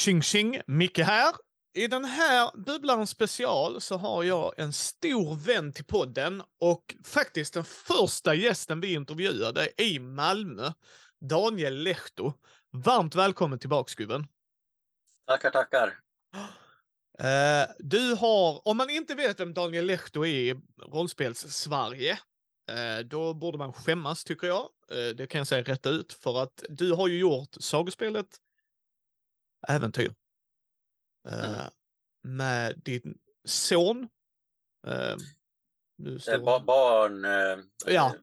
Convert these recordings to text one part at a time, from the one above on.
Tjing tjing, Micke här. I den här Bubblaren special så har jag en stor vän till podden och faktiskt den första gästen vi intervjuade i Malmö, Daniel Lehto. Varmt välkommen tillbaks gubben. Tackar, tackar. Uh, du har, om man inte vet vem Daniel Lehto är i rollspels-Sverige, uh, då borde man skämmas tycker jag. Uh, det kan jag säga rätt ut, för att du har ju gjort sagospelet Äventyr. Mm. Med din son. Nu står... ba barn. ja.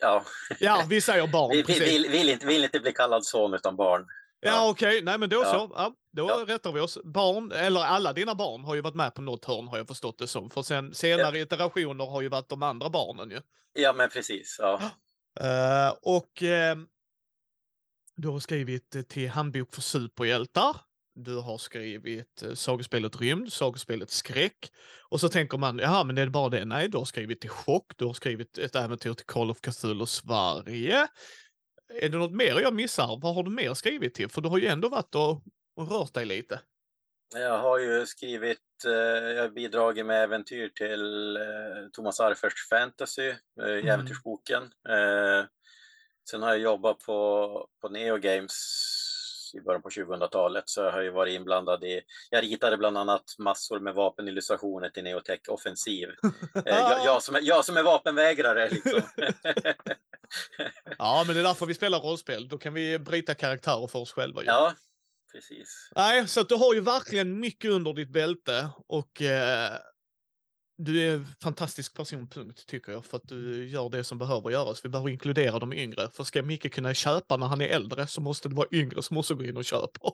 Ja. ja, vi säger barn. vi vill, vill, vill, inte, vill inte bli kallad son utan barn. Ja, ja okej, okay. nej men då ja. så. Ja, då ja. rättar vi oss. Barn, eller alla dina barn har ju varit med på något hörn har jag förstått det som. För sen senare ja. iterationer har ju varit de andra barnen ju. Ja, men precis. Ja. Uh, och uh, du har skrivit till Handbok för superhjältar. Du har skrivit uh, sagospelet Rymd, sagospelet Skräck. Och så tänker man, jaha, men är det bara det? Nej, du har skrivit till Chock, du har skrivit ett äventyr till Call of Cthulhu Sverige. Är det något mer jag missar? Vad har du mer skrivit till? För du har ju ändå varit och, och rört dig lite. Jag har ju skrivit, eh, jag har bidragit med äventyr till eh, Thomas Arfers Fantasy, eh, mm. äventyrsboken. Sen har jag jobbat på, på Neo Games i början på 2000-talet så jag har ju varit inblandad i, jag ritade bland annat massor med vapenillustrationer till Neotech Offensiv. Eh, jag, jag, som är, jag som är vapenvägrare liksom. ja, men det är därför vi spelar rollspel. Då kan vi bryta karaktärer för oss själva. Ju. Ja, precis. Nej, så att du har ju verkligen mycket under ditt bälte och eh, du är en fantastisk person, punkt, tycker jag, för att du gör det som behöver göras. Vi behöver inkludera de yngre, för ska Micke kunna köpa när han är äldre så måste det vara yngre som också går in och köper.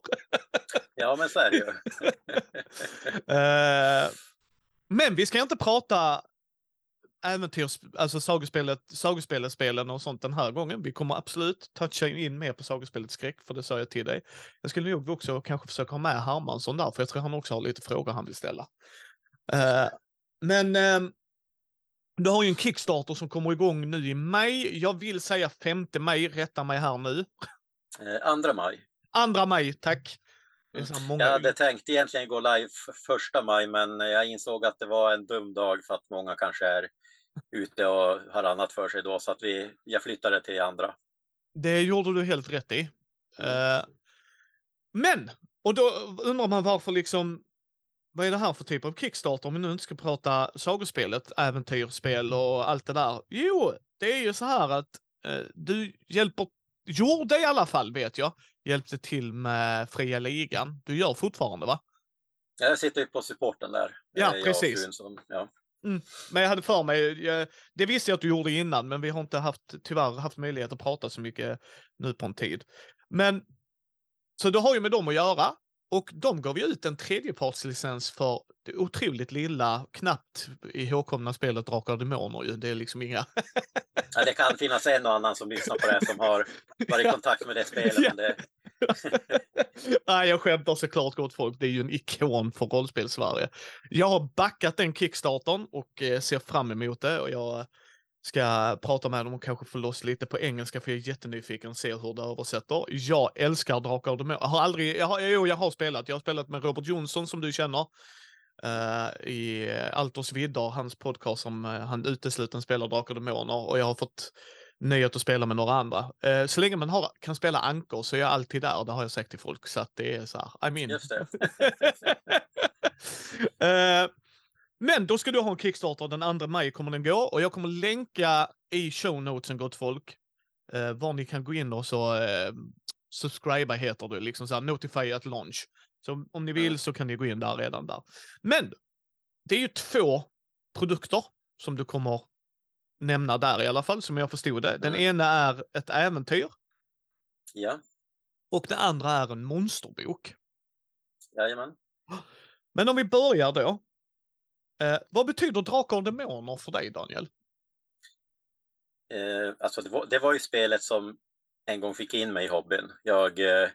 ja, men så är det ju. uh, men vi ska inte prata äventyrs, alltså sagospelet, sagospelet-spelen och sånt den här gången. Vi kommer absolut toucha in mer på sagospelet skräck, för det sa jag till dig. Jag skulle nog också kanske försöka ha med Hermansson där, för jag tror han också har lite frågor han vill ställa. Uh, men eh, du har ju en Kickstarter som kommer igång nu i maj. Jag vill säga 5 maj, rätta mig här nu. Eh, andra maj. Andra maj, tack. Många... Jag hade tänkt egentligen gå live första maj, men jag insåg att det var en dum dag för att många kanske är ute och har annat för sig då, så att vi, jag flyttade till andra. Det gjorde du helt rätt i. Mm. Uh, men, och då undrar man varför liksom vad är det här för typ av Kickstarter om vi nu inte ska prata sagospelet, äventyrsspel och allt det där? Jo, det är ju så här att eh, du hjälper, gjorde i alla fall vet jag, hjälpte till med fria ligan. Du gör fortfarande va? Jag sitter ju på supporten där. Ja, precis. Som, ja. Mm. Men jag hade för mig, jag, det visste jag att du gjorde innan, men vi har inte haft, tyvärr haft möjlighet att prata så mycket nu på en tid. Men, så du har ju med dem att göra. Och de gav ju ut en tredjepartslicens för det otroligt lilla, knappt ihågkomna spelet Drakar och Demoner ju. Det är liksom inga... ja, det kan finnas en och annan som lyssnar på det som har varit i kontakt med det spelet. Ja. Det... Nej, jag skämtar såklart gott folk. Det är ju en ikon för rollspel-Sverige. Jag har backat den kickstarten och eh, ser fram emot det. Och jag ska prata med dem och kanske få loss lite på engelska för jag är jättenyfiken och se hur det översätter. Jag älskar Drakar och Demoner. Jag har aldrig, jag har, jo, jag har spelat. Jag har spelat med Robert Jonsson som du känner. Uh, i Alters vidder, hans podcast som uh, han utesluten spelar Drakar och Demoner och jag har fått nöjet att spela med några andra. Uh, så länge man har, kan spela ankor så är jag alltid där, det har jag sagt till folk. Så att det är så här, I mean. Just det. Men då ska du ha en Kickstarter, den 2 maj kommer den gå och jag kommer länka i show notesen gott folk. Eh, var ni kan gå in och så eh, subscriba heter det, liksom så här notify at launch. Så om ni vill så kan ni gå in där redan där. Men det är ju två produkter som du kommer nämna där i alla fall, som jag förstod det. Den mm. ena är ett äventyr. Ja. Och det andra är en monsterbok. Jajamän. Men om vi börjar då. Eh, vad betyder Drakar och Demoner för dig, Daniel? Eh, alltså det var, det var ju spelet som en gång fick in mig i hobbyn. Jag, eh,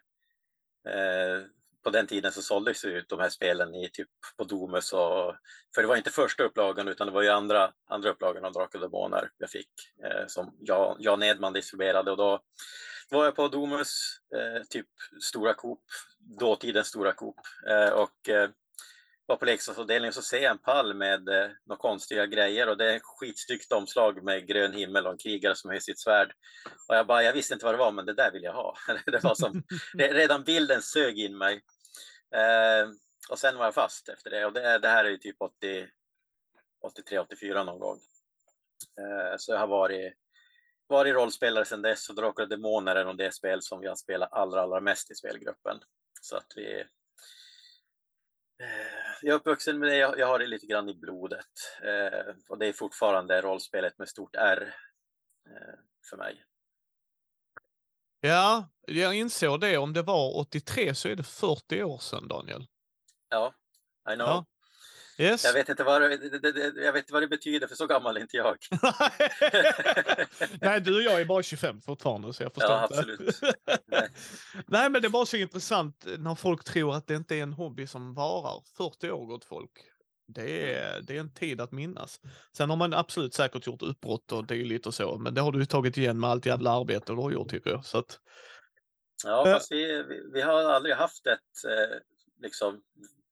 eh på den tiden så såldes ju de här spelen i typ på Domus och för det var inte första upplagan utan det var ju andra, andra upplagan av Drakar och Demoner jag fick eh, som Jan, Jan Edman distribuerade och då var jag på Domus, eh, typ Stora Coop, dåtidens Stora Coop eh, och eh, var på leksaksavdelningen så ser jag en pall med eh, några konstiga grejer och det är ett skitsnyggt omslag med grön himmel och en krigare som höjer sitt svärd. Och jag bara, jag visste inte vad det var, men det där vill jag ha. det var som, redan bilden sög in mig. Eh, och sen var jag fast efter det och det, det här är ju typ 83, 84 någon gång. Eh, så jag har varit, varit rollspelare sedan dess och Drakar och Demoner är nog det spel som jag spelar allra, allra mest i spelgruppen. Så att vi, eh, jag är uppvuxen med det, jag, jag har det lite grann i blodet. Eh, och det är fortfarande rollspelet med stort R eh, för mig. Ja, jag insåg det. Om det var 83 så är det 40 år sedan, Daniel. Ja, I know. Ja. Yes. Jag, vet inte vad det, det, det, jag vet inte vad det betyder, för så gammal är inte jag. Nej, du och jag är bara 25 fortfarande, så jag förstår ja. Absolut. Nej. men det är bara så intressant när folk tror att det inte är en hobby som varar 40 år, gott folk. Det är, det är en tid att minnas. Sen har man absolut säkert gjort uppbrott och dylikt och så, men det har du tagit igen med allt jävla arbete du har gjort tycker jag. Så att, ja, fast vi, vi, vi, har aldrig haft ett, eh, liksom,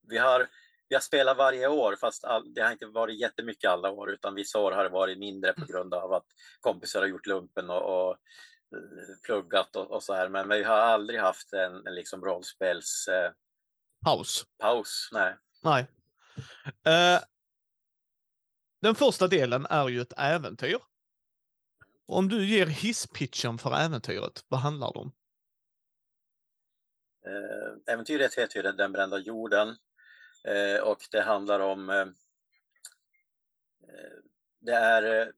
vi har vi har spelat varje år, fast all, det har inte varit jättemycket alla år, utan vissa år har det varit mindre på grund av att kompisar har gjort lumpen och, och eh, pluggat och, och, så här. Men, vi har aldrig haft en, en liksom rollspels... Eh, paus. Paus, nej. Nej. Uh, den första delen är ju ett äventyr. Om du ger hisspitchen för äventyret, vad handlar det om? Uh, äventyret heter ju Den brända jorden Eh, och det handlar om... Eh, eh det är... Eh,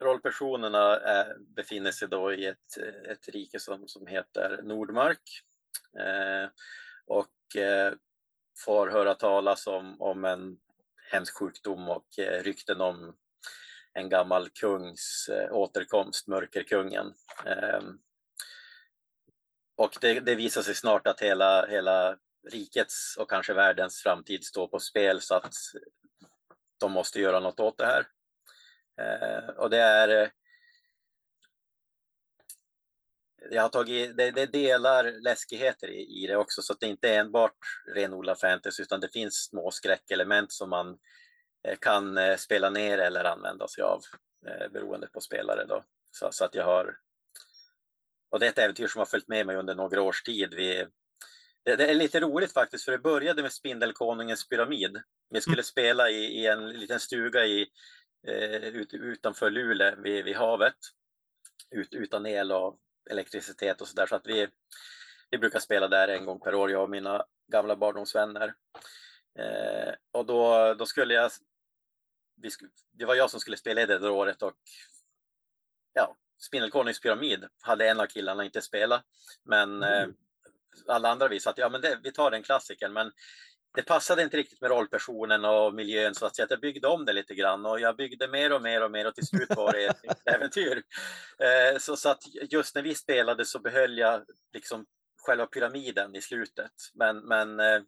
rollpersonerna är, befinner sig då i ett, ett rike som, som heter Nordmark. och får höra talas om, om en hemsk sjukdom och rykten om en gammal kungs återkomst, Mörkerkungen. och det, det visar sig snart att hela, hela rikets och kanske världens framtid står på spel så att de måste göra något åt det här. Eh, och det är eh, jag har tagit, det, det delar läskigheter i, i, det också så att det inte är enbart renodlad fantasy utan det finns små skräckelement som man eh, kan eh, spela ner eller använda sig av eh, beroende på spelare. Då. Så, så, att jag har och det är ett äventyr som har följt med mig under några års tid. Vi, det, är lite roligt faktiskt, för det började med Spindelkonungens pyramid. Vi skulle mm. spela i, i, en liten stuga i, eh, ut, utanför Luleå vid, vid havet, ut, utan el och elektricitet och sådär. Så att vi, vi brukar spela där en gång per år, jag och mina gamla barndomsvänner. Eh, och då, då skulle jag... Vi, det var jag som skulle spela det där året och ja, Spindelkonungens pyramid hade en av killarna inte spelat. Men mm. eh, alla andra visade att ja, men det, vi tar den klassikern. Men det passade inte riktigt med rollpersonen och miljön så att jag byggde om det lite grann och jag byggde mer och mer och mer och till slut var det ett äventyr. Eh, så, så att just när vi spelade så behöll jag liksom själva pyramiden i slutet. Men, men eh,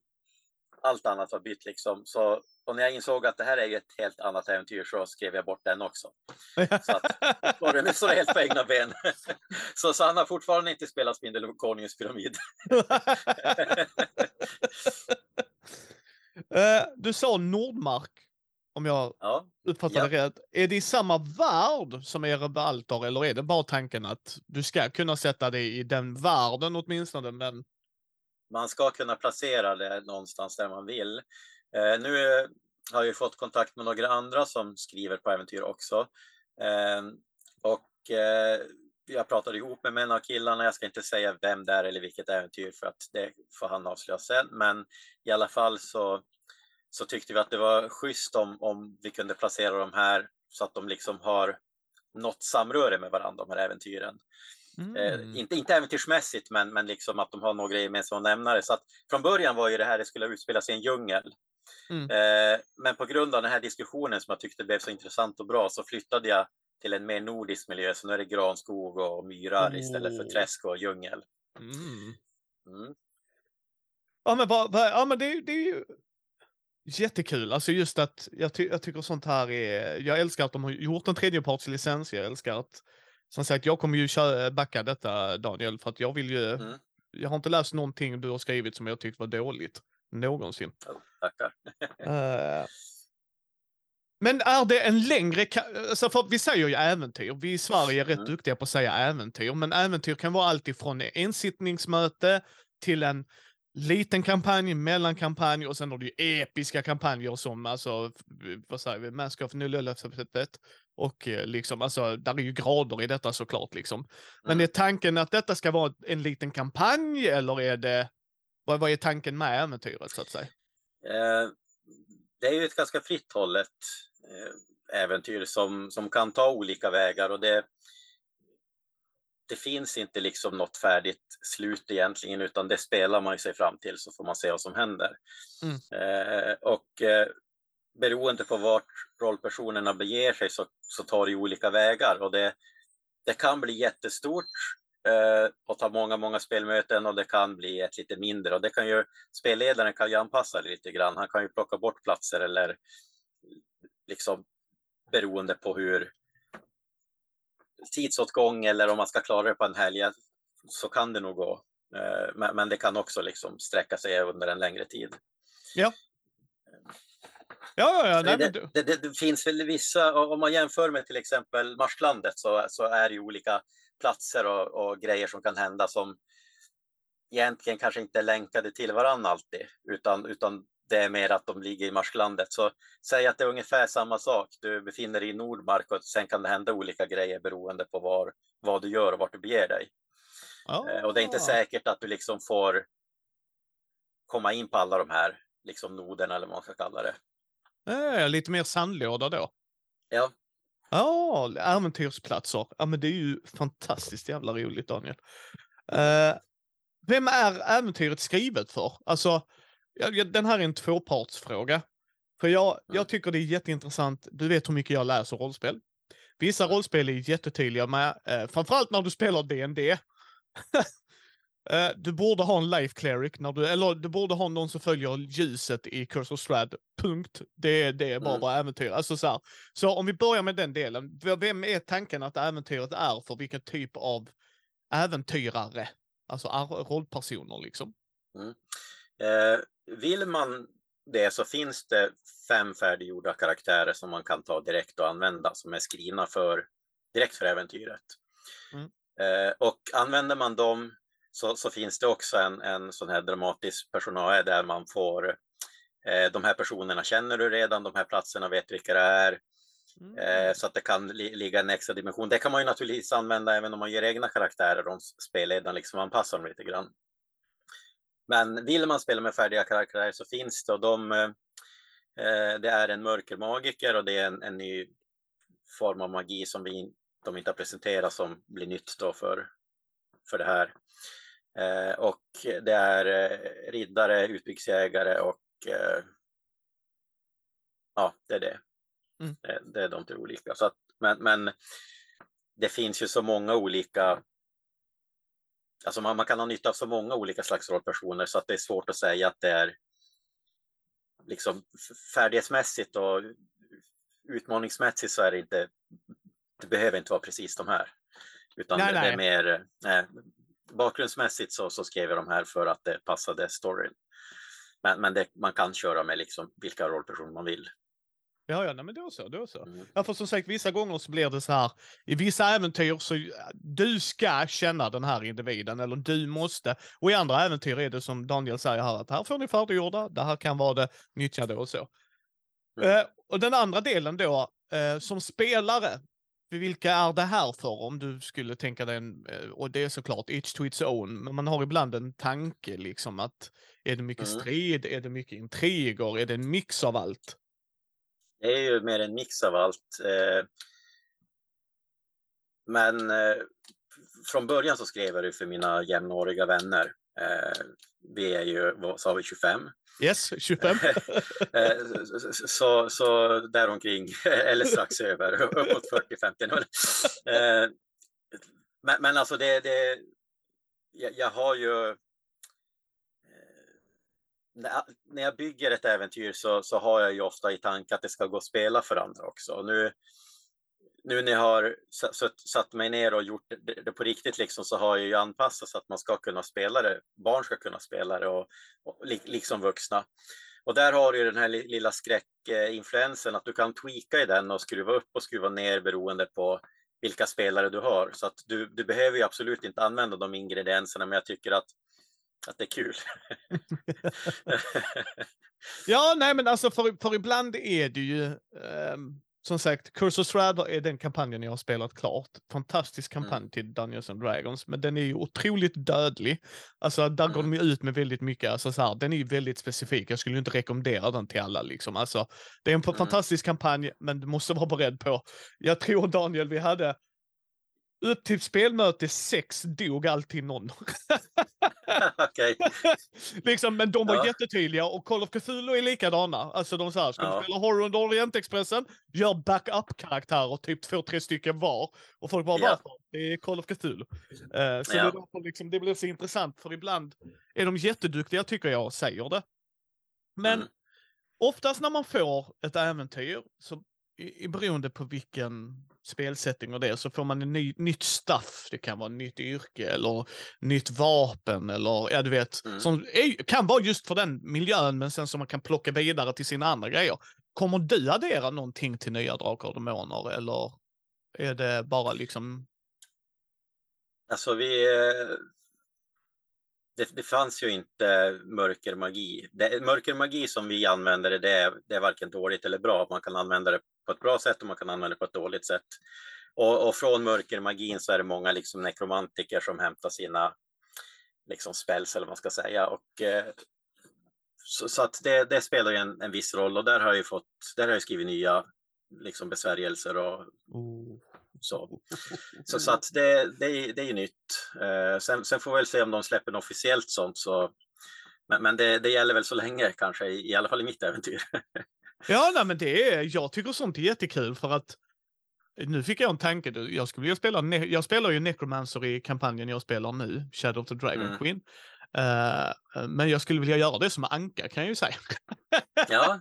allt annat var bytt liksom. Så, och när jag insåg att det här är ett helt annat äventyr så skrev jag bort den också. Så att, var det så helt på egna ben. Så, så han har fortfarande inte spelat Spindelkonungens pyramid. uh, du sa Nordmark, om jag ja. uppfattade ja. rätt. Är det i samma värld som Erebaltor eller är det bara tanken att du ska kunna sätta det i den världen åtminstone, men man ska kunna placera det någonstans där man vill. Eh, nu har jag fått kontakt med några andra som skriver på äventyr också. Eh, och eh, jag pratade ihop med en av killarna, jag ska inte säga vem det är eller vilket äventyr för att det får han avslöja sen. Men i alla fall så, så tyckte vi att det var schysst om, om vi kunde placera de här så att de liksom har något samröre med varandra, de här äventyren. Mm. Eh, inte, inte äventyrsmässigt, men, men liksom att de har några gemensamma nämnare. Så att från början var ju det här, det skulle utspelas i en djungel. Mm. Eh, men på grund av den här diskussionen som jag tyckte blev så intressant och bra så flyttade jag till en mer nordisk miljö. Så nu är det granskog och myrar oh. istället för träsk och djungel. Mm. Mm. Ja, men, vad, vad, ja, men det, det är ju jättekul. Alltså just att jag, ty jag tycker sånt här är... Jag älskar att de har gjort en tredjepartslicens. Jag älskar att... Som sagt, jag kommer ju köra, backa detta Daniel, för att jag vill ju... Mm. Jag har inte läst någonting du har skrivit som jag tyckte var dåligt. Någonsin. Oh, tackar. uh, men är det en längre, alltså för vi säger ju äventyr, vi i Sverige är rätt mm. duktiga på att säga äventyr, men äventyr kan vara allt ifrån ensittningsmöte till en liten kampanj, mellankampanj och sen har du ju episka kampanjer som alltså, vad säger vi, Mask of Nullelepset och eh, liksom, alltså, där är ju grader i detta såklart liksom. Men mm. är tanken att detta ska vara en liten kampanj eller är det, vad, vad är tanken med äventyret så att säga? Eh, det är ju ett ganska fritt hållet eh, äventyr som, som kan ta olika vägar och det, det finns inte liksom något färdigt slut egentligen, utan det spelar man sig fram till så får man se vad som händer. Mm. Eh, och eh, beroende på vart rollpersonerna beger sig så, så tar det olika vägar och det, det kan bli jättestort eh, och ta många, många spelmöten och det kan bli ett lite mindre och det kan ju spelledaren kan ju anpassa det lite grann. Han kan ju plocka bort platser eller liksom beroende på hur tidsåtgång eller om man ska klara det på en helg så kan det nog gå. Eh, men det kan också liksom sträcka sig under en längre tid. Ja. Ja, ja. Nej, det, det, det, det, finns väl vissa, om man jämför med till exempel Marsklandet så, så är det olika platser och, och, grejer som kan hända som egentligen kanske inte är länkade till varandra alltid, utan, utan det är mer att de ligger i marsklandet. Så säg att det är ungefär samma sak. Du befinner dig i Nordmark och sen kan det hända olika grejer beroende på var, vad du gör och vart du beger dig. Oh. Och det är inte säkert att du liksom får komma in på alla de här liksom noderna eller vad man ska kalla det. Äh, lite mer sandlåda då? Ja. Ja, oh, äventyrsplatser. Ja, men det är ju fantastiskt jävla roligt, Daniel. Uh, vem är äventyret skrivet för? Alltså, den här är en tvåpartsfråga. För jag, jag tycker det är jätteintressant. Du vet hur mycket jag läser rollspel. Vissa rollspel är jättetydliga med, eh, framförallt när du spelar D&D. eh, du borde ha en life cleric, när du, eller du borde ha någon som följer ljuset i Curse of Strad. Punkt. Det, det är bara mm. vad äventyr. Alltså så, här. så om vi börjar med den delen. Vem är tanken att äventyret är för vilken typ av äventyrare? Alltså rollpersoner liksom. Mm. Eh, vill man det så finns det fem färdiggjorda karaktärer som man kan ta direkt och använda som är skrivna för direkt för äventyret. Mm. Eh, och använder man dem så, så, finns det också en, en sån här dramatisk personal där man får eh, de här personerna känner du redan, de här platserna vet vilka det är. Mm. Eh, så att det kan li ligga en extra dimension. Det kan man ju naturligtvis använda även om man ger egna karaktärer om spelledaren liksom anpassar dem lite grann. Men vill man spela med färdiga karaktärer så finns det och de, eh, det är en mörkermagiker och det är en, en ny form av magi som vi, de inte har presenterat som blir nytt då för, för det här. Eh, och det är eh, riddare, utbyggsjägare och eh, ja, det är det. Mm. det. Det är de tre olika. Så att, men, men det finns ju så många olika Alltså man, man, kan ha nytta av så många olika slags rollpersoner så att det är svårt att säga att det är liksom färdighetsmässigt och utmaningsmässigt så är det inte, det behöver inte vara precis de här. Utan nej, det, nej. är mer, eh, bakgrundsmässigt så, så skrev jag de här för att det passade storyn. Men, men det, man kan köra med liksom vilka rollpersoner man vill. Ja, ja, nej, men då så, då så. Mm. Ja, för som sagt, vissa gånger så blir det så här, i vissa äventyr så du ska känna den här individen, eller du måste. Och i andra äventyr är det som Daniel säger här, att här får ni färdiggjorda, det här kan vara det, nyttja det och så. Mm. Eh, och den andra delen då, eh, som spelare, vilka är det här för om du skulle tänka dig en, eh, och det är såklart each to its own, men man har ibland en tanke liksom att är det mycket mm. strid, är det mycket intriger, är det en mix av allt? Det är ju mer en mix av allt. Eh, men eh, från början så skrev jag det för mina jämnåriga vänner. Vi är ju, vad sa vi, 25? Yes, 25. Eh, så, så däromkring, eller strax över, uppåt 40-50. Eh, men, men alltså det, det jag, jag har ju eh, när jag bygger ett äventyr så, så har jag ju ofta i tanke att det ska gå att spela för andra också. Och nu, nu när jag har satt mig ner och gjort det på riktigt liksom, så har jag ju anpassat så att man ska kunna spela det. Barn ska kunna spela det och, och liksom vuxna. Och där har du den här lilla skräckinfluensen att du kan tweaka i den och skruva upp och skruva ner beroende på vilka spelare du har. Så att du, du behöver ju absolut inte använda de ingredienserna, men jag tycker att, att det är kul. ja, nej men alltså för, för ibland är det ju, um som sagt, Curse of Strahd är den kampanjen jag har spelat klart. Fantastisk kampanj mm. till Dungeons and Dragons, men den är ju otroligt dödlig. Alltså där mm. går de ju ut med väldigt mycket, alltså så här, den är ju väldigt specifik. Jag skulle inte rekommendera den till alla liksom. Alltså, det är en mm. fantastisk kampanj, men du måste vara beredd på, jag tror Daniel, vi hade upp till spelmöte 6 dog alltid någon. okay. liksom, men de var ja. jättetydliga och Call of Cthulhu är likadana. Alltså de sa, ska ja. du spela Horror under Orientexpressen? Gör backup-karaktärer, typ två, tre stycken var. Och folk bara, ja. varför? Det är Call of Cthulhu. Uh, så ja. det, liksom, det blir så intressant, för ibland är de jätteduktiga, tycker jag, säger det. Men mm. oftast när man får ett äventyr, så i, i beroende på vilken spelsättning och det så får man en ny, nytt stuff. Det kan vara nytt yrke eller nytt vapen eller ja, du vet, mm. som är, kan vara just för den miljön, men sen som man kan plocka vidare till sina andra grejer. Kommer du addera någonting till nya Drakar och Demoner eller är det bara liksom? Alltså vi, eh, det, det, fanns ju inte mörkermagi. Det, mörkermagi som vi använder, det är, det är varken dåligt eller bra. Man kan använda det på ett bra sätt och man kan använda det på ett dåligt sätt. Och, och från mörkermagin så är det många liksom nekromantiker som hämtar sina liksom spells eller vad man ska säga. Och, eh, så, så, att det, det spelar ju en, en viss roll och där har jag ju fått, där har jag skrivit nya liksom besvärjelser och oh. Så, så, så att det, det, det är ju nytt. Eh, sen, sen, får vi väl se om de släpper något officiellt sånt. Så, men, men det, det gäller väl så länge kanske, i, i alla fall i mitt äventyr. ja, nej, men det är, jag tycker sånt är jättekul för att nu fick jag en tanke. Jag skulle vilja spela, jag spelar ju Necromancer i kampanjen jag spelar nu, Shadow of the Dragon mm. Queen. Uh, men jag skulle vilja göra det som Anka kan jag ju säga. ja,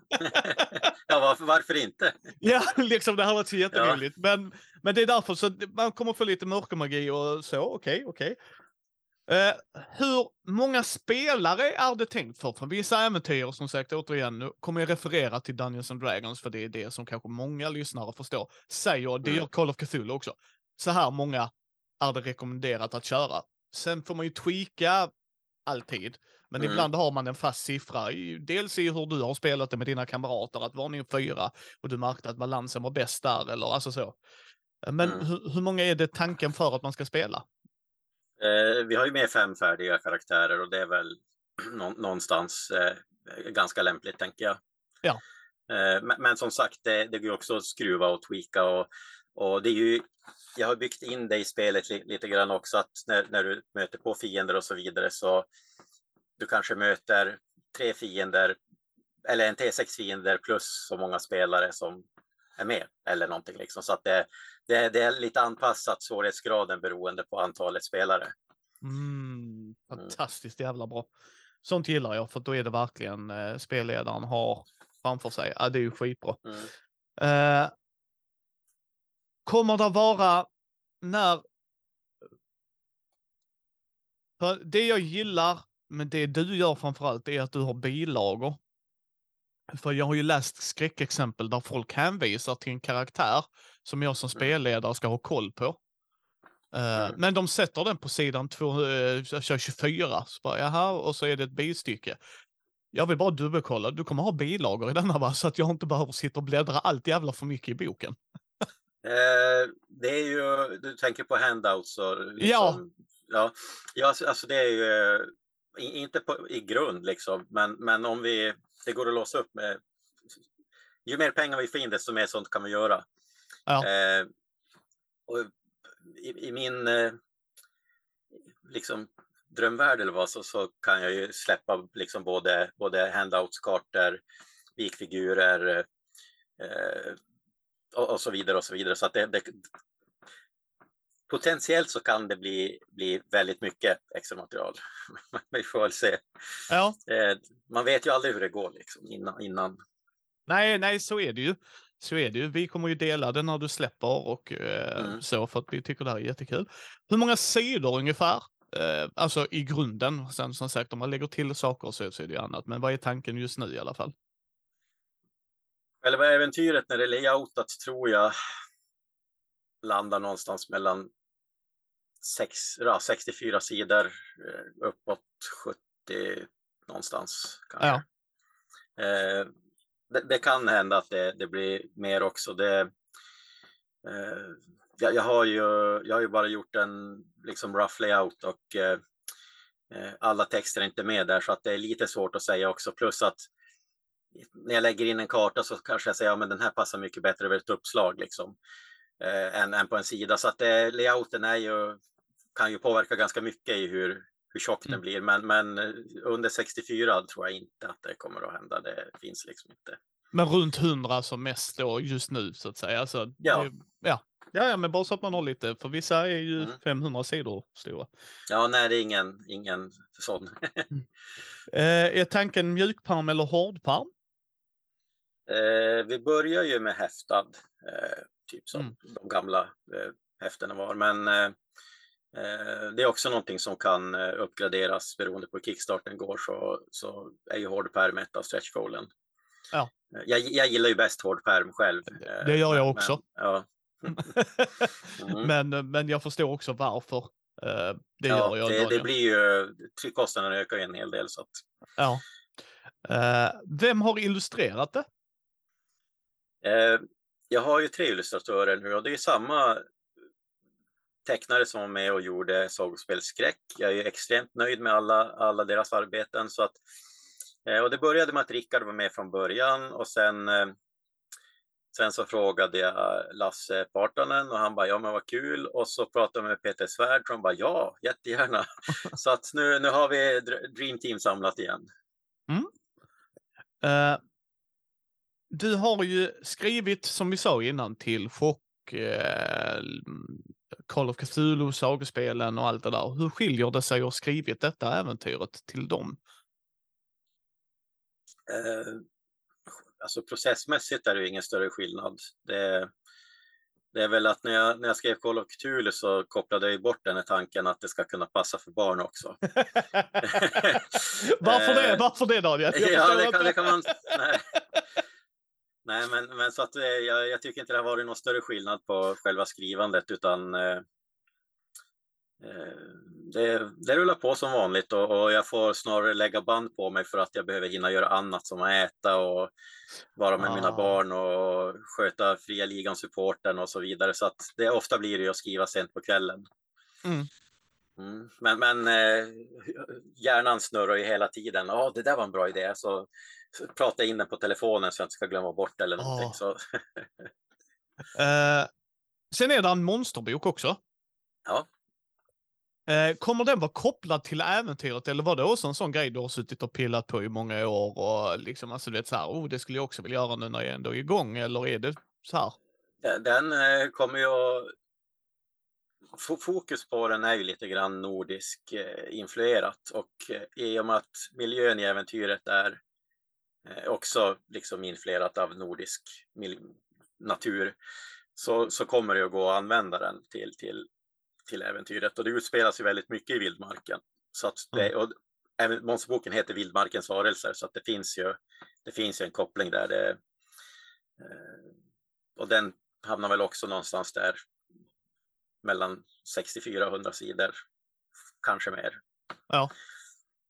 ja varför, varför inte? ja, liksom det har varit så jätteroligt. Ja. Men, men det är därför så man kommer få lite mörkermagi och så, okej, okay, okej. Okay. Uh, hur många spelare är det tänkt för? För vissa äventyr, som sagt, återigen, nu kommer jag referera till Dungeons and Dragons, för det är det som kanske många lyssnare förstår. Säger, det gör Call of Cthulhu också. Så här många är det rekommenderat att köra. Sen får man ju tweaka alltid. Men mm. ibland har man en fast siffra, dels i hur du har spelat det med dina kamrater, att var ni fyra och du märkte att balansen var bäst där, eller alltså så. Men mm. hur, hur, många är det tanken för att man ska spela? Eh, vi har ju med fem färdiga karaktärer och det är väl någonstans eh, ganska lämpligt, tänker jag. Ja. Eh, men, men, som sagt, det, det går också att skruva och tweaka och, och det är ju jag har byggt in det i spelet lite grann också, att när, när du möter på fiender och så vidare så du kanske möter tre fiender eller en T6 fiender plus så många spelare som är med eller någonting liksom. Så att det, det, det är lite anpassat svårighetsgraden beroende på antalet spelare. Mm, fantastiskt jävla bra. Sånt gillar jag för då är det verkligen eh, spelledaren har framför sig. Ja, det är ju skitbra. Mm. Eh, kommer det vara när... För det jag gillar med det du gör framförallt är att du har bilager. För jag har ju läst skräckexempel där folk hänvisar till en karaktär som jag som mm. spelledare ska ha koll på. Uh, men de sätter den på sidan 2, uh, 24, så bara, jaha, och så är det ett bistycke. Jag vill bara dubbelkolla, du kommer ha bilagor i denna va, så att jag inte behöver sitta och bläddra allt jävla för mycket i boken. Eh, det är ju, du tänker på handouts och liksom, ja. ja. Ja, alltså, alltså det är ju inte på, i grund liksom, men, men om vi, det går att låsa upp med, ju mer pengar vi får in desto mer sånt kan vi göra. Ja. Eh, och i, i, min eh, liksom drömvärld eller vad så, så kan jag ju släppa liksom både, både handouts, kartor, vikfigurer, eh, och, och, så vidare och så vidare. Så att det, det, potentiellt så kan det bli, bli väldigt mycket extra material. Vi får väl se. Ja. Eh, man vet ju aldrig hur det går liksom innan. innan. Nej, nej, så är det ju. Så är det ju. Vi kommer ju dela det när du släpper och eh, Mm. så för att vi tycker det här är jättekul. Hur många sidor ungefär? Eh, alltså i grunden. Sen som sagt om man lägger till saker så, så är det ju annat. Men vad är tanken just nu i alla fall? Själva äventyret när det är layoutat tror jag landar någonstans mellan sex, ja, 64 sidor eh, uppåt 70 någonstans. Kanske. Ja. Eh, det, det kan hända att det, det blir mer också. Det, eh, jag, jag, har ju, jag har ju bara gjort en liksom rough layout och eh, eh, alla texter är inte med där så att det är lite svårt att säga också. Plus att när jag lägger in en karta så kanske jag säger att ja, den här passar mycket bättre över ett uppslag liksom, eh, än, än på en sida. Så att det, layouten är ju, kan ju påverka ganska mycket i hur, hur tjock Mm. den blir. Men, men eh, under 64 tror jag inte att det kommer att hända. Det finns liksom inte. Men runt 100 som mest då just nu så att säga. Alltså, Ja. det- ja. Ja, ja, men bara så att man har lite, för vissa är ju Mm. 500 sidor stora. Ja, nej, det är ingen, ingen sån. Eh, är tanken mjukpärm eller hårdpärm? Eh, vi börjar ju med häftad, eh, typ som Mm. de gamla eh, häftena var. Men eh, det är också någonting som kan eh, uppgraderas beroende på hur kickstarten går. Så, så är ju hårdpärm ett av stretchgoalen. Ja. Eh, Jag, jag gillar ju bäst hårdpärm själv. eh, Det gör jag också. Men, ja, Mm. men, men jag förstår också varför. Eh, det ja, gör jag. det, det blir ju, tryckkostnaden ökar ju en hel del. Så att, Ja. Eh, vem har illustrerat det? Eh, jag har ju tre illustratörer nu och det är samma tecknare som var med och gjorde Sagospel Skräck. Jag är extremt nöjd med alla, alla deras arbeten. Så att, eh, och det började med att Rickard var med från början och sen, eh, sen så frågade jag Lasse Partanen och han bara ja men vad kul och så pratade jag med Peter Svärd och han bara ja jättegärna. så att nu, nu har vi Dr- Dream Team samlat igen. Eh, du har ju skrivit, som vi sa innan, till Chock, Call of Cthulhu, sagospelen och allt det där. Hur skiljer det sig att ha skrivit detta äventyret till dem? Eh, alltså processmässigt är det ingen större skillnad. Det, det är väl att när jag, när jag skrev Call of Cthulhu så kopplade jag bort den här tanken att det ska kunna passa för barn också. Varför det? Eh, Varför det Daniel? Ja, det kan, det kan man... Nej, nej men, men så att eh, jag, jag tycker inte det har varit någon större skillnad på själva skrivandet utan eh, eh, det, det rullar på som vanligt och, och jag får snarare lägga band på mig för att jag behöver hinna göra annat som att äta och vara med mina Ah. barn och sköta fria ligan-supporten och så vidare. Så att det ofta blir det att skriva sent på kvällen. Mm. Mm. Men, men eh, hjärnan snurrar ju hela tiden. Ja, det där var en bra idé. Så, så prata in den på telefonen så jag inte ska glömma bort eller någonting. Så, Eh, sen är det en monsterbok också. Ja. Eh, kommer den vara kopplad till äventyret eller var det också en sån grej du har suttit och pillat på i många år och liksom alltså du vet så här, oh, det skulle jag också vilja göra nu när jag ändå är igång eller är det så här? Den- Den eh, kommer ju att... fo- Fokus på den är ju lite grann nordisk eh, influerat och eh, i och med att miljön i äventyret är eh, också liksom influerat av nordisk natur så, så kommer det att gå att använda den till, till, till äventyret och det utspelas ju väldigt mycket i vildmarken. Så att det, och även monsterboken heter Vildmarkens varelser så att det finns ju, det finns ju en koppling där. Det, och den hamnar väl också någonstans där mellan 64 och 100 sidor, kanske mer. Ja.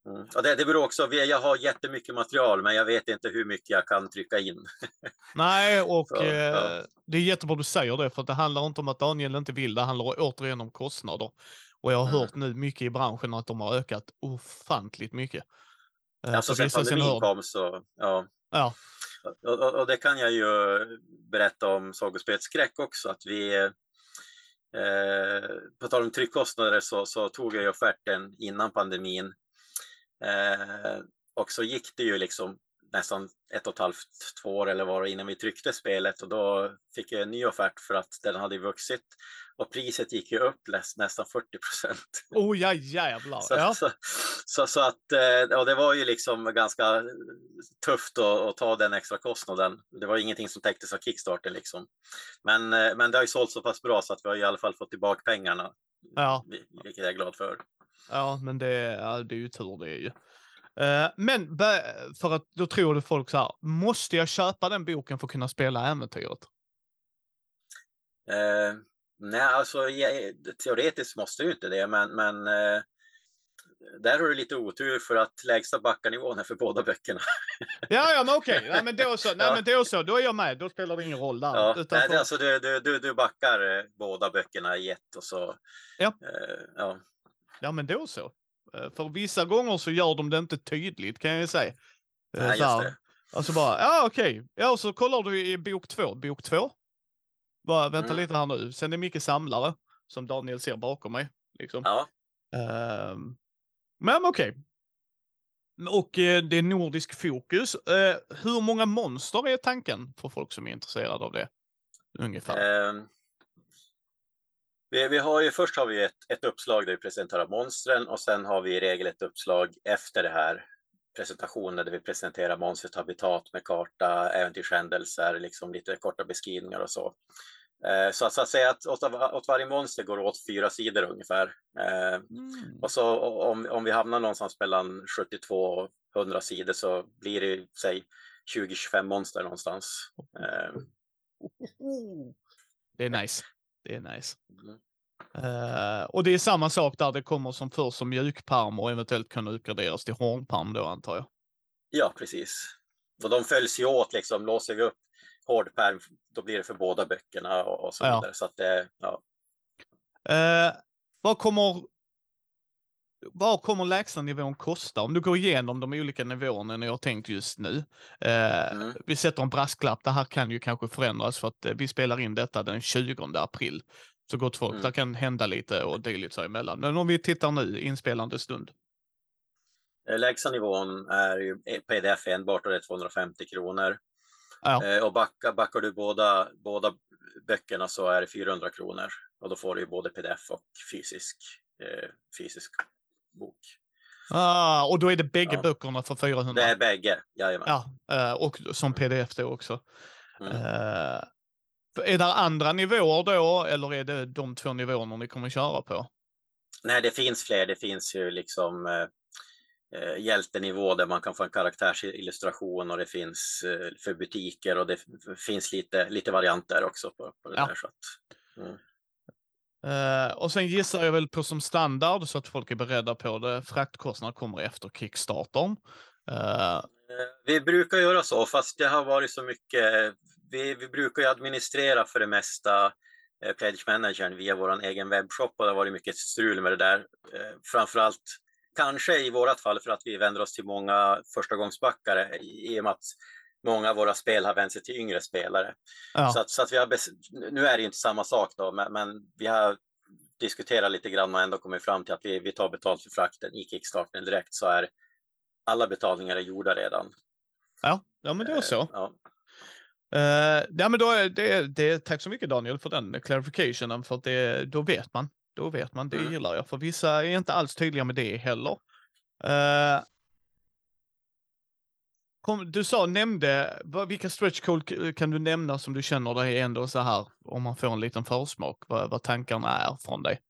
Mm. Och det, det beror också, jag har jättemycket material men jag vet inte hur mycket jag kan trycka in. Nej, och Så, eh, ja. det är jättebra du säger det, för det handlar inte om att Daniel inte vill, det handlar återigen om kostnader. Och jag har Mm. hört nu mycket i branschen att de har ökat ofantligt mycket. Alltså så sen pandemin kom så, ja. Ja. Och, och, och det kan jag ju berätta om Sagospelsskräck också, att vi eh, på tal om tryckkostnader så, så tog jag ju offerten innan pandemin. Eh, och så gick det ju liksom nästan ett och ett halvt, två år eller var det innan vi tryckte spelet och då fick jag en ny offert för att den hade vuxit och priset gick ju upp nästan 40 procent. Oh ja, jävlar. Så, ja. så, så, så, att, och det var ju liksom ganska tufft att, att, ta den extra kostnaden. Det var ingenting som täcktes av Kickstarter liksom. Men, men det har ju sålt så pass bra så att vi har i alla fall fått tillbaka pengarna. Ja. Vilket jag är glad för. Ja, men det, ja, det är ju tur det är ju. Uh, men för att då tror det folk så här, måste jag köpa den boken för att kunna spela äventyret? Uh, nej, alltså ja, teoretiskt måste du inte det, men, men uh, där har du lite otur för att lägsta backarnivån är för båda böckerna. ja, ja, men okej, okay. nej, men då så, nej, men då så, då är jag med, då spelar det ingen roll där. Ja, utan nej, för... alltså du, du, du, du backar båda böckerna i ett och så. Ja. ja. Ja, men då så. Eh, för vissa gånger så gör de det inte tydligt kan jag ju säga. Eh, Nej, just det. Alltså bara, ja okej, okay. ja så kollar du i bok två, bok två. Bara vänta mm. lite här nu, sen är mycket samlare som Daniel ser bakom mig. Liksom. Ja. Uh, men okej. Okay. Och eh, det är nordisk fokus. Eh, hur många monster är tanken för folk som är intresserade av det? Ungefär. Um, vi, vi, har ju, först har vi ett, ett uppslag där vi presenterar monstren och sen har vi i regel ett uppslag efter det här presentationen där vi presenterar monstret habitat med karta, äventyrshändelser, liksom lite korta beskrivningar och så. Eh, så, så att säga att åt, åt, varje monster går åt fyra sidor ungefär. Eh, mm. Och så om, om vi hamnar någonstans mellan 72 och 100 sidor så blir det säg 20-25 monster någonstans. Eh. Det är nice. Det är nice. Mm. Uh, och det är samma sak där, det kommer som först som mjukparm och eventuellt kan uppgraderas till hårdparm då antar jag. Ja, precis. Och de följs ju åt liksom, låser vi upp hårdperm, då blir det för båda böckerna och, och så vidare. Ja. Så att det, ja. Uh, vad kommer vad kommer lägsta nivån kosta? Om du går igenom de olika nivåerna jag har tänkt just nu. Eh, mm. Vi sätter en brasklapp, det här kan ju kanske förändras för att eh, vi spelar in detta den 20 april. Så gott folk, mm. det kan hända lite och lite så emellan. Men om vi tittar nu, inspelande stund. Eh, lägsta nivån är ju pdf enbart och det är 250 kronor. Ja. Eh, och backar, backar du båda, båda böckerna så är det 400 kronor. Och då får du ju både pdf och fysisk, eh, fysisk bok. Ah, och då är det bägge ja. böckerna för 400? Det är bägge, jajamän. Ja, eh, och som pdf då också. Mm. Uh, är det andra nivåer då, eller är det de två nivåerna ni kommer köra på? Nej, det finns fler. Det finns ju liksom eh, hjältenivå där man kan få en karaktärsillustration och det finns eh, för butiker och det finns lite, lite varianter också på, på det ja. där. Så att, mm. Uh, och sen gissar jag väl på som standard så att folk är beredda på det. Fraktkostnader kommer efter Kickstartern. Uh... Vi brukar göra så, fast det har varit så mycket. Vi, vi brukar ju administrera för det mesta eh, Pledge Managern via vår egen webbshop och det har varit mycket strul med det där. Eh, framförallt kanske i vårt fall för att vi vänder oss till många förstagångsbackare i och med att många av våra spel har vänt sig till yngre spelare. Ja. Så, att, så att vi har, nu är det inte samma sak då, men, men, vi har diskuterat lite grann och ändå kommit fram till att vi, vi tar betalt för frakten i Kickstarten direkt så är alla betalningar är gjorda redan. Ja, ja men det är så. Ja. Uh, ja, men då är det, det, tack så mycket Daniel för den clarificationen, för det, då vet man. Då vet man, det mm. gillar jag. För vissa är inte alls tydliga med det heller. Uh, Kom, du sa, nämnde, vilka stretch goal kan du nämna som du känner dig ändå så här, om man får en liten försmak, vad, vad tankarna är från dig?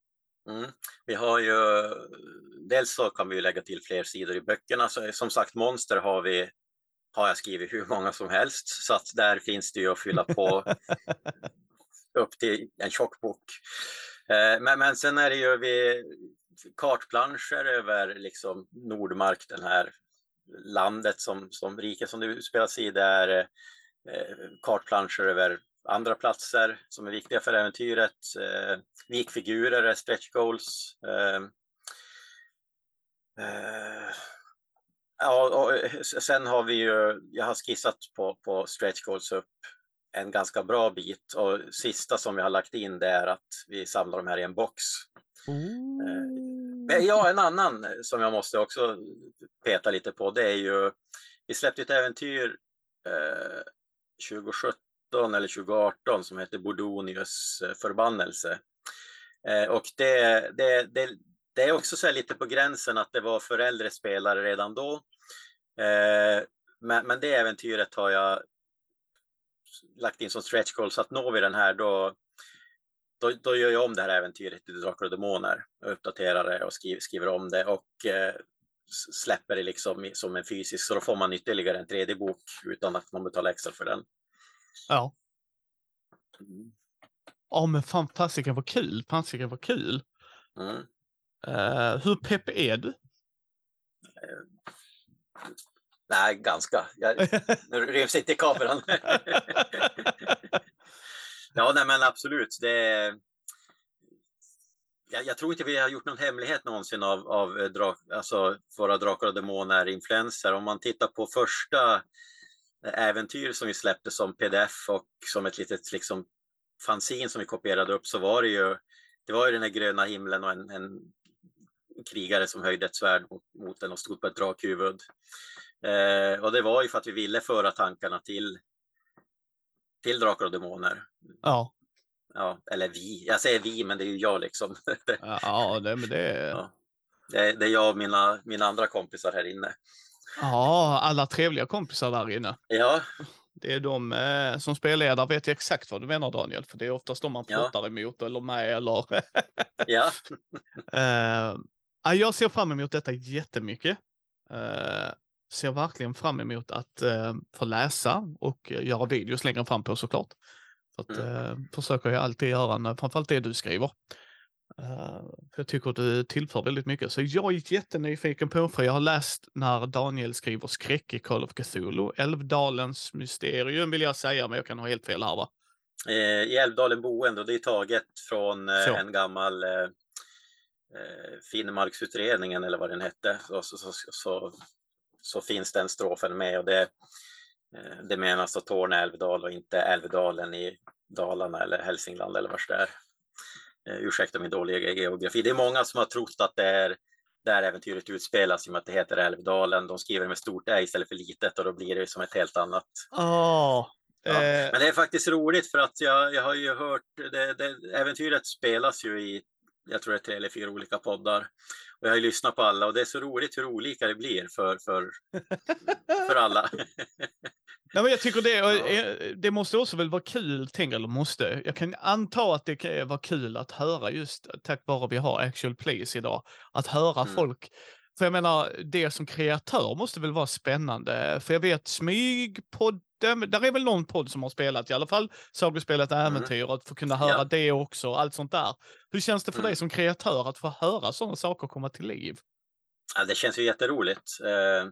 Mm. Vi har ju, dels så kan vi lägga till fler sidor i böckerna, så, som sagt monster har vi har jag skrivit hur många som helst, så att där finns det ju att fylla på upp till en tjock bok. Eh, men, men sen är det ju vi, kartplanscher över liksom Nordmark, den här landet som, som riket som det utspelas i. Det är eh, kartplanscher över andra platser som är viktiga för äventyret. Eh, vikfigurer är stretch goals. Eh, eh, ja, och sen har vi ju, jag har skissat på, på stretch goals upp en ganska bra bit och sista som vi har lagt in det är att vi samlar de här i en box. Mm. Eh, ja, en annan eh, som jag måste också peta lite på det är ju vi släppte ett äventyr eh, 2017 eller 2018 som heter Bodonius eh, förbannelse. Eh, och det, det, det, det är också så lite på gränsen att det var för äldre spelare redan då. Eh, men, men det äventyret har jag lagt in som stretch goal så att når vi den här då, då, då gör jag om det här äventyret till Drakar och Demoner, uppdaterar det och skriver, skriver om det och eh, släpper det liksom som en fysisk, så då får man ytterligare en 3D-bok utan att man betalar extra för den. Ja. Mm. Ja, men fasiken var kul. Fasiken var kul. Mm. Uh, hur pepp är du? Uh, nej, ganska. Jag, nu revs inte i kameran. ja, nej men absolut. Det, jag, jag, tror inte vi har gjort någon hemlighet någonsin av, av eh, drak, alltså våra Drakar och Demoner-influenser. Om man tittar på första eh, äventyr som vi släppte som pdf och som ett litet liksom, fanzin som vi kopierade upp så var det ju, det var ju den här gröna himlen och en, en krigare som höjde ett svärd mot, mot den och stod på ett drakhuvud. Eh, och det var ju för att vi ville föra tankarna till, till Drakar och Demoner. Ja ja, eller vi, jag säger vi, men det är ju jag liksom. Ja, det, men det... Ja. Det, det är jag och mina, mina andra kompisar här inne. Ja, alla trevliga kompisar där inne. Ja. Det är de eh, som spelledare vet jag exakt vad du menar Daniel, för det är oftast de man pratar ja. emot eller med eller... ja. eh, jag ser fram emot detta jättemycket. Eh, ser verkligen fram emot att eh, få läsa och göra videos längre fram på såklart. Så att, mm. eh, försöker jag alltid göra, när, framförallt det du skriver. Uh, för jag tycker att du tillför väldigt mycket. Så jag är jättenyfiken på, för jag har läst när Daniel skriver skräck i Call of Cthulhu. Älvdalens mysterium vill jag säga, men jag kan ha helt fel här va? Eh, I Älvdalen boende, och det är taget från eh, en gammal eh, eh, Finnmarksutredningen eller vad den hette. Så, så, så, så, så finns den strofen med och det Eh, det menas att Torne älvdal och inte Älvdalen i Dalarna eller Hälsingland eller vars det är. Eh, ursäkta min dåliga geografi. Det är många som har trott att det är där äventyret utspelas i och med att det heter Älvdalen. De skriver med stort Ä istället för litet och då blir det som ett helt annat. Oh, ja. eh... Men det är faktiskt roligt för att jag, jag har ju hört, det, det, äventyret spelas ju i, jag tror det är tre eller fyra olika poddar. Och jag har lyssnat på alla och det är så roligt hur olika det blir för, för, för alla. Ja, men jag tycker det, ja. det måste också väl vara kul, tänk eller måste. Jag kan anta att det kan vara kul att höra just tack vare vi har actual plays idag. Att höra mm. folk för jag menar, det som kreatör måste väl vara spännande. För jag vet Där är väl någon podd som har spelat i alla fall sagospelet mm. Äventyr, mm. att få kunna höra ja. det också, allt sånt där. Hur känns det för mm. dig som kreatör att få höra sådana saker komma till liv? Ja, det känns ju jätteroligt. Eh,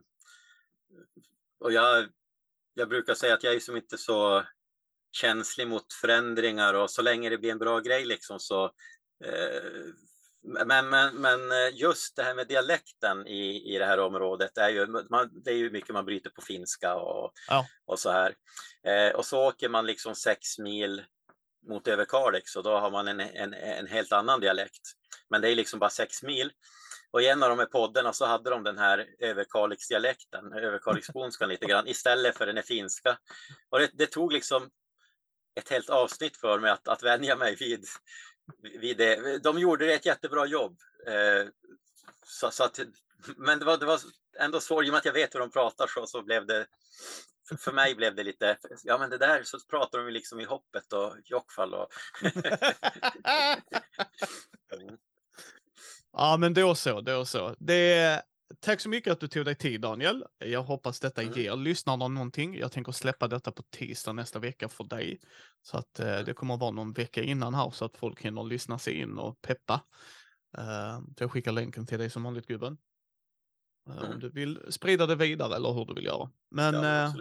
och jag, jag brukar säga att jag är som inte så känslig mot förändringar och så länge det blir en bra grej liksom så eh, men, men, men eh, just det här med dialekten i, i det här området, är ju, man, det är ju mycket man bryter på finska och, ja. och så här. Eh, och så åker man liksom sex mil mot Överkalix och då har man en, en, en helt annan dialekt. Men det är liksom bara sex mil. Och i en av de här poddarna så hade de den här Överkalix-dialekten, Överkalixbonskan lite grann, istället för den finska. Och det, det, tog liksom ett helt avsnitt för mig att, att vänja mig vid, vid det. De gjorde ett jättebra jobb. Eh, så, så, att, men det var, det var ändå svårt, i och med att jag vet hur de pratar så, så blev det för, för mig blev det lite, ja men det där så pratar de ju liksom i hoppet och jockfall och... ja men då så, då så. Det, tack så mycket att du tog dig tid Daniel. Jag hoppas detta mm. ger lyssnarna någonting. Jag tänker släppa detta på tisdag nästa vecka för dig. Så att eh, det kommer att vara någon vecka innan här så att folk hinner lyssna sig in och peppa. Uh, jag skickar länken till dig som vanligt gubben. Uh, mm. Om du vill sprida det vidare eller hur du vill göra. Men ja,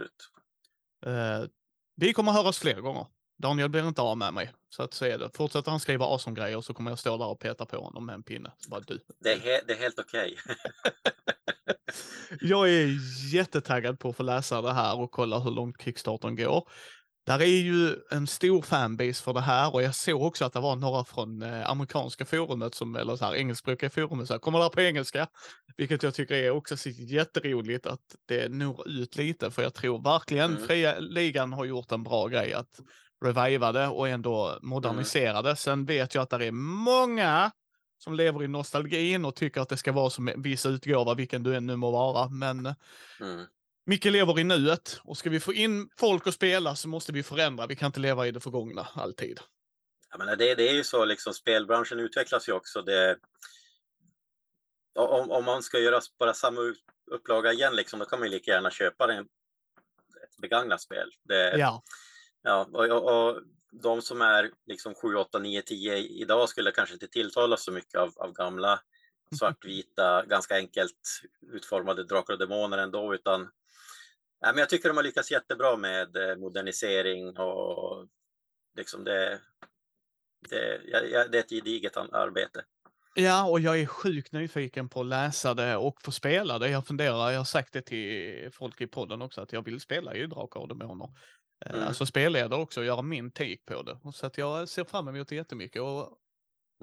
uh, vi kommer att höras fler gånger. Daniel blir inte av med mig. Så att så är det. Fortsätter han skriva awesome-grejer så kommer jag stå där och peta på honom med en pinne. bara du. Det är, he det är helt okej. Okay. jag är jättetaggad på att få läsa det här och kolla hur långt Kickstarten går. Där är ju en stor fanbase för det här och jag såg också att det var några från eh, amerikanska forumet, som, eller så här engelskspråkiga forumet, så här, kommer där på engelska. Vilket jag tycker är också så jätteroligt att det når ut lite, för jag tror verkligen Mm. fria ligan har gjort en bra grej att reviva det och ändå modernisera det. Sen vet jag att det är många som lever i nostalgin och tycker att det ska vara som en viss utgåva, vilken du än nu må vara. Men Mm. Micke lever i nuet och ska vi få in folk att spela så måste vi förändra. Vi kan inte leva i det förgångna alltid. Jag menar, det, det är ju så, liksom, spelbranschen utvecklas ju också. Det, om, om man ska göra bara samma upp- upplaga igen, liksom, då kan man lika gärna köpa en, ett begagnat spel. Det, Ja, Ja, och, och, och de som är liksom 7, 8, 9, 10 idag skulle kanske inte tilltalas så mycket av, av gamla svartvita, ganska enkelt utformade Drakar och Demoner ändå, utan ja, men jag tycker de har lyckats jättebra med eh, modernisering och liksom det, det, ja, det är ett gediget arbete. ja, och jag är sjukt nyfiken på att läsa det och få spela det. Jag funderar, jag har sagt det till folk i podden också, att jag vill spela ju Drakar och Demoner. Eh, Mm. Alltså spelleda också och göra min take på det. Så att jag ser fram emot det jättemycket och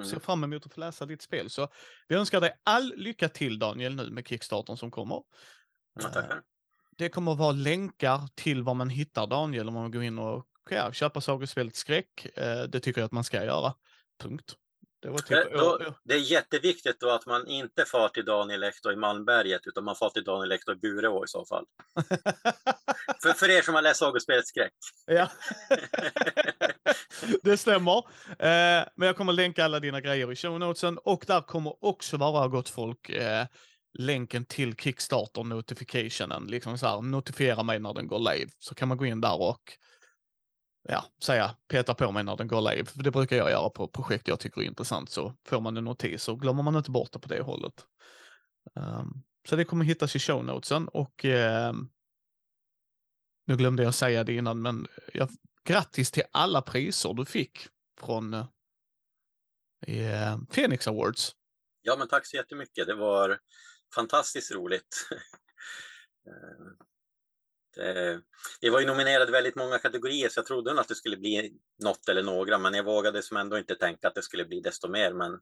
ser Mm. fram emot att få läsa ditt spel. Så vi önskar dig all lycka till Daniel nu med Kickstarten som kommer. Ja, Eh, tackar. Det kommer att vara länkar till var man hittar Daniel om man går in och ja, köpa sagospelet Skräck. Eh, det tycker jag att man ska göra. Punkt. Det typ... Det, då, det är jätteviktigt då att man inte far till Daniel Lektor i Malmberget utan man far till Daniel Lektor i Bureå i så fall. För, för er som har läst sagospelet Skräck. ja, det stämmer. Eh, men jag kommer länka alla dina grejer i show notesen och där kommer också vara gott folk eh, länken till Kickstarter notificationen. Liksom så här, notifiera mig när den går live. Så kan man gå in där och ja, säga peta på mig när den går live. För det brukar jag göra på projekt jag tycker är intressant. Så får man en notis så glömmer man inte bort det på det hållet. Um, så det kommer hittas i show notesen och ehm, nu glömde jag säga det innan, men eh, jag, grattis till alla priser du fick från uh, Phoenix Awards. Ja, men tack så jättemycket. Det var fantastiskt roligt. Eh, det, var ju nominerade i väldigt många kategorier så jag trodde att det skulle bli något eller några, men jag vågade som ändå inte tänka att det skulle bli desto mer. Men,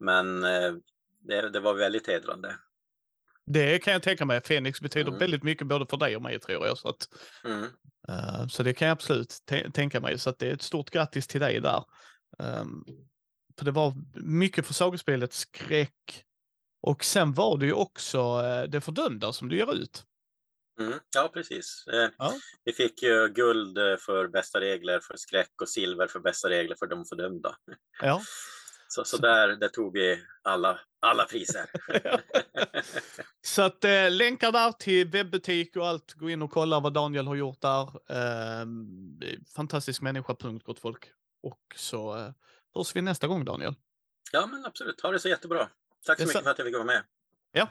men eh, det, det var väldigt hedrande. Det kan jag tänka mig. Phoenix betyder Mm. väldigt mycket både för dig och mig tror jag. Så, att, Mm. eh, så det kan jag absolut tä- tänka mig. Så det är ett stort grattis till dig där. Ehm, för det var mycket för sagospelet skräck. Och sen var det ju också eh, det fördömda som du gör ut. Mm. Ja, precis. Eh, Ja. Vi fick ju guld eh, för bästa regler för skräck och silver för bästa regler för de fördömda. Ja. Så, så där, där tog vi alla, alla priser. Så att eh, länkar där till webbutik och allt. Gå in och kolla vad Daniel har gjort där. Eh, fantastisk människa, punkt gott folk. Och så eh, hörs vi nästa gång Daniel. Ja, men absolut. Ha det så jättebra. Tack så mycket för att jag fick vara med. Ja,